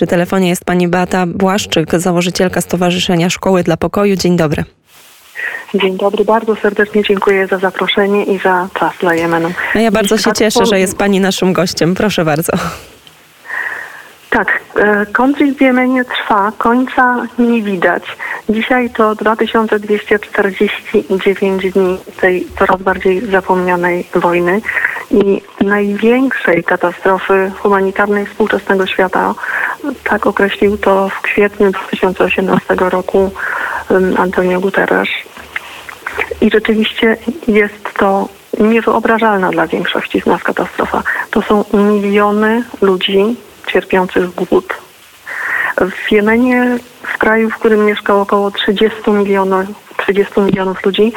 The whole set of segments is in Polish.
Przy telefonie jest pani Beata Błaszczyk, założycielka Stowarzyszenia Szkoły dla Pokoju. Dzień dobry. Dzień dobry, bardzo serdecznie dziękuję za zaproszenie i za czas dla Jemenu. No ja bardzo się cieszę, że jest pani naszym gościem. Proszę bardzo. Tak, e, konflikt w Jemenie trwa, końca nie widać. Dzisiaj to 2249 dni tej coraz bardziej zapomnianej wojny i największej katastrofy humanitarnej współczesnego świata. Tak określił to w kwietniu 2018 roku Antonio Guterres. I rzeczywiście jest to niewyobrażalna dla większości z nas katastrofa. To są miliony ludzi cierpiących głód. W Jemenie, w kraju, w którym mieszka około 30 milionów, 30 milionów ludzi,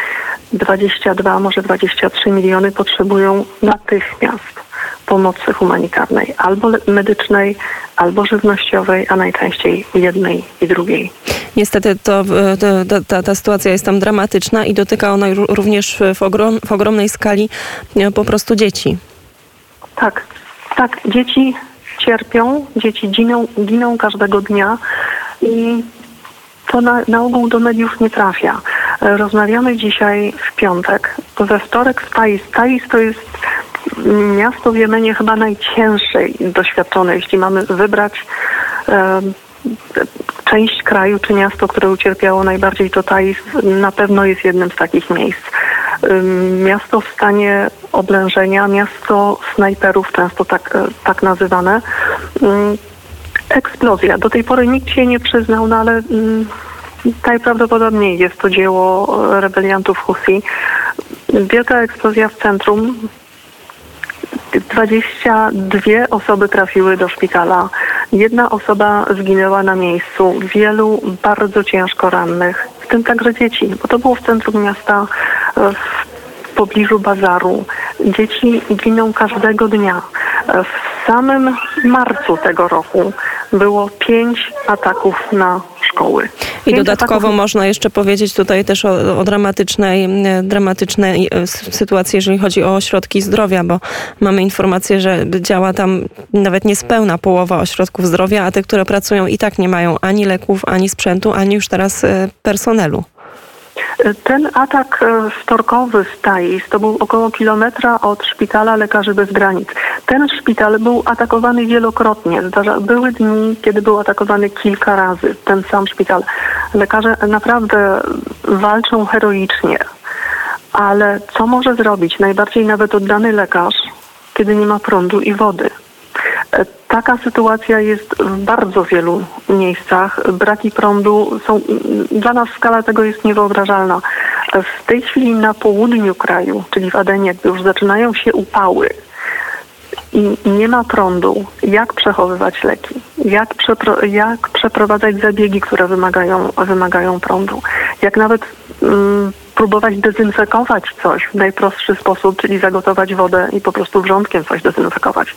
22, może 23 miliony potrzebują natychmiast pomocy humanitarnej, albo medycznej, albo żywnościowej, a najczęściej jednej i drugiej. Niestety to, to, ta, ta sytuacja jest tam dramatyczna i dotyka ona również w, ogrom, w ogromnej skali e, po prostu dzieci. Tak, tak, dzieci cierpią, dzieci giną, giną każdego dnia i to na, na ogół do mediów nie trafia. E, rozmawiamy dzisiaj w piątek. We wtorek w Taiz. Taiz to jest miasto w Jemenie chyba najcięższej doświadczone, jeśli mamy wybrać e, część kraju czy miasto, które ucierpiało najbardziej, to Taiz na pewno jest jednym z takich miejsc. Miasto w stanie oblężenia, miasto snajperów, często tak, e, tak nazywane. Eksplozja. Do tej pory nikt się nie przyznał, no ale najprawdopodobniej jest to dzieło rebeliantów Husi. Wielka eksplozja w centrum. 22 osoby trafiły do szpitala. Jedna osoba zginęła na miejscu. Wielu bardzo ciężko rannych, w tym także dzieci, bo to było w centrum miasta, w pobliżu bazaru. Dzieci giną każdego dnia. W samym marcu tego roku było pięć ataków na szkoły. I dodatkowo można jeszcze powiedzieć tutaj też o, o dramatycznej, dramatycznej e, sytuacji, jeżeli chodzi o ośrodki zdrowia, bo mamy informację, że działa tam nawet niespełna połowa ośrodków zdrowia, a te, które pracują i tak nie mają ani leków, ani sprzętu, ani już teraz e, personelu. Ten atak e, wtorkowy w Tajis to był około kilometra od szpitala Lekarzy Bez Granic. Ten szpital był atakowany wielokrotnie. Były dni, kiedy był atakowany kilka razy, ten sam szpital. Lekarze naprawdę walczą heroicznie. Ale co może zrobić najbardziej nawet oddany lekarz, kiedy nie ma prądu i wody? Taka sytuacja jest w bardzo wielu miejscach. Braki prądu są, dla nas skala tego jest niewyobrażalna. W tej chwili na południu kraju, czyli w Adenie, gdy już zaczynają się upały i nie ma prądu, jak przechowywać leki, jak, przepro, jak przeprowadzać zabiegi, które wymagają, wymagają prądu, jak nawet mm, próbować dezynfekować coś w najprostszy sposób, czyli zagotować wodę i po prostu wrzątkiem coś dezynfekować.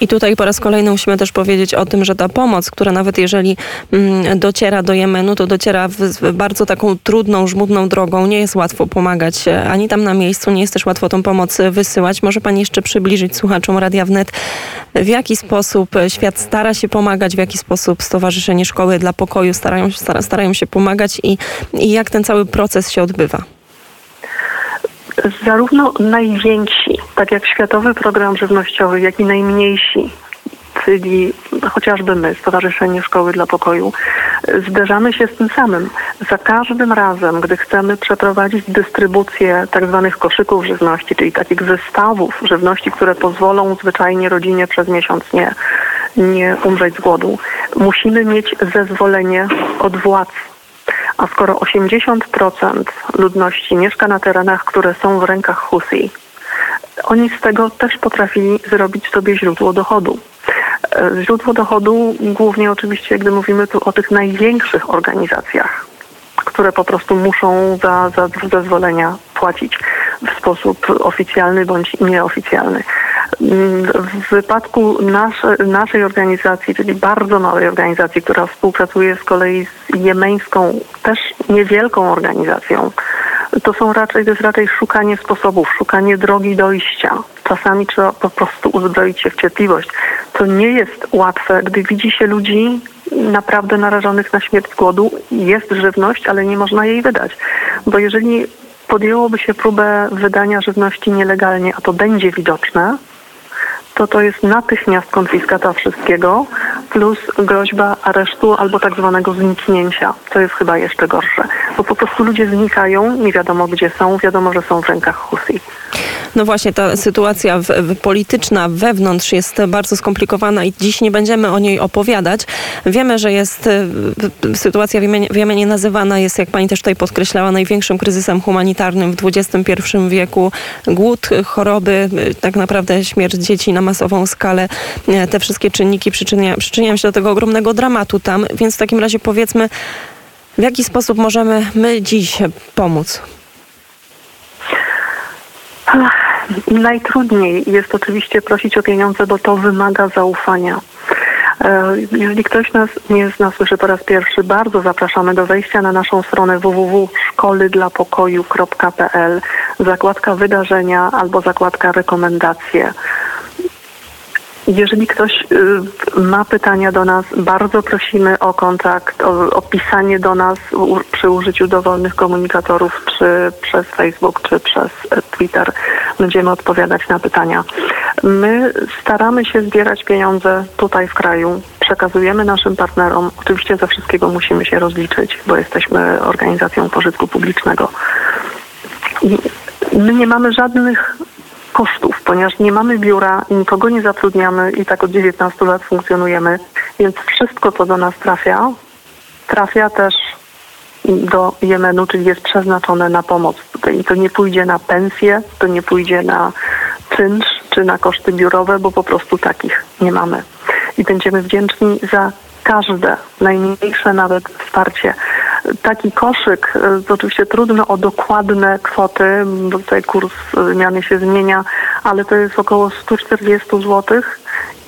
I tutaj po raz kolejny musimy też powiedzieć o tym, że ta pomoc, która nawet jeżeli mm, dociera do Jemenu, to dociera w bardzo taką trudną, żmudną drogą. Nie jest łatwo pomagać ani tam na miejscu, nie jest też łatwo tą pomoc wysyłać. Może Pani jeszcze przybliżyć słuchaczom Radia Wnet, w jaki sposób świat stara się pomagać, w jaki sposób Stowarzyszenie Szkoły dla Pokoju starają, starają się pomagać i, i jak ten cały proces się odbywa? Zarówno najwięksi, tak jak Światowy Program Żywnościowy, jak i najmniejsi, czyli chociażby my, Stowarzyszenie Szkoły dla Pokoju, zderzamy się z tym samym. Za każdym razem, gdy chcemy przeprowadzić dystrybucję tak zwanych koszyków żywności, czyli takich zestawów żywności, które pozwolą zwyczajnie rodzinie przez miesiąc nie, nie umrzeć z głodu, musimy mieć zezwolenie od władz a skoro 80% ludności mieszka na terenach, które są w rękach Husi, oni z tego też potrafili zrobić sobie źródło dochodu. E, źródło dochodu głównie oczywiście, gdy mówimy tu o tych największych organizacjach, które po prostu muszą za, za zezwolenia płacić w sposób oficjalny bądź nieoficjalny. W wypadku nasze, naszej organizacji, czyli bardzo małej organizacji, która współpracuje z kolei z jemeńską, też niewielką organizacją, to są raczej, to jest raczej szukanie sposobów, szukanie drogi dojścia. Czasami trzeba po prostu uzbroić się w cierpliwość. To nie jest łatwe, gdy widzi się ludzi naprawdę narażonych na śmierć głodu. Jest żywność, ale nie można jej wydać. Bo jeżeli podjęłoby się próbę wydania żywności nielegalnie, a to będzie widoczne, to to jest natychmiast konfiskata wszystkiego plus groźba aresztu albo tak zwanego zniknięcia. To jest chyba jeszcze gorsze, bo po prostu ludzie znikają, nie wiadomo gdzie są, wiadomo, że są w rękach Husi. No właśnie, ta sytuacja w, w polityczna wewnątrz jest bardzo skomplikowana i dziś nie będziemy o niej opowiadać. Wiemy, że jest y, sytuacja w Jemenie, w Jemenie nazywana jest, jak pani też tutaj podkreślała, największym kryzysem humanitarnym w XXI wieku. Głód, choroby, y, tak naprawdę śmierć dzieci na masową skalę. Y, te wszystkie czynniki przyczynia, przyczyniają się do tego ogromnego dramatu tam, więc w takim razie powiedzmy, w jaki sposób możemy my dziś pomóc? Najtrudniej jest oczywiście prosić o pieniądze, bo to wymaga zaufania. E, jeżeli ktoś nas nie zna, słyszy po raz pierwszy, bardzo zapraszamy do wejścia na naszą stronę www.szkolydlapokoju.pl, zakładka wydarzenia albo zakładka rekomendacje. Jeżeli ktoś y, ma pytania do nas, bardzo prosimy o kontakt, o, o pisanie do nas przy użyciu dowolnych komunikatorów, czy przez Facebook, czy przez e, Twitter. Będziemy odpowiadać na pytania. My staramy się zbierać pieniądze tutaj w kraju, przekazujemy naszym partnerom. Oczywiście ze wszystkiego musimy się rozliczyć, bo jesteśmy organizacją pożytku publicznego. My nie mamy żadnych kosztów, ponieważ nie mamy biura, nikogo nie zatrudniamy i tak od 19 lat funkcjonujemy, więc wszystko, co do nas trafia, trafia też do Jemenu, czyli jest przeznaczone na pomoc. I to nie pójdzie na pensję, to nie pójdzie na czynsz czy na koszty biurowe, bo po prostu takich nie mamy. I będziemy wdzięczni za każde, najmniejsze nawet wsparcie taki koszyk, e, oczywiście trudno o dokładne kwoty, bo tutaj kurs wymiany się zmienia, ale to jest około 140 zł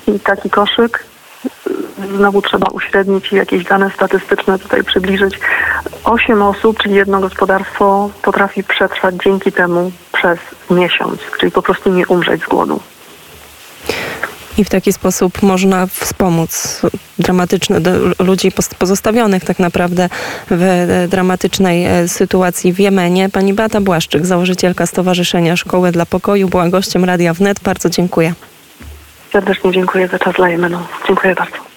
i taki koszyk e, znowu trzeba uśrednić i jakieś dane statystyczne tutaj przybliżyć. Osiem osób, czyli jedno gospodarstwo potrafi przetrwać dzięki temu przez miesiąc, czyli po prostu nie umrzeć z głodu i w taki sposób można wspomóc dramatyczne, ludzi pozostawionych tak naprawdę w dramatycznej e, sytuacji w Jemenie. Pani Beata Błaszczyk, założycielka Stowarzyszenia Szkoły dla Pokoju, była gościem Radia Wnet. Bardzo dziękuję. Serdecznie dziękuję za czas dla Jemenu. Dziękuję bardzo.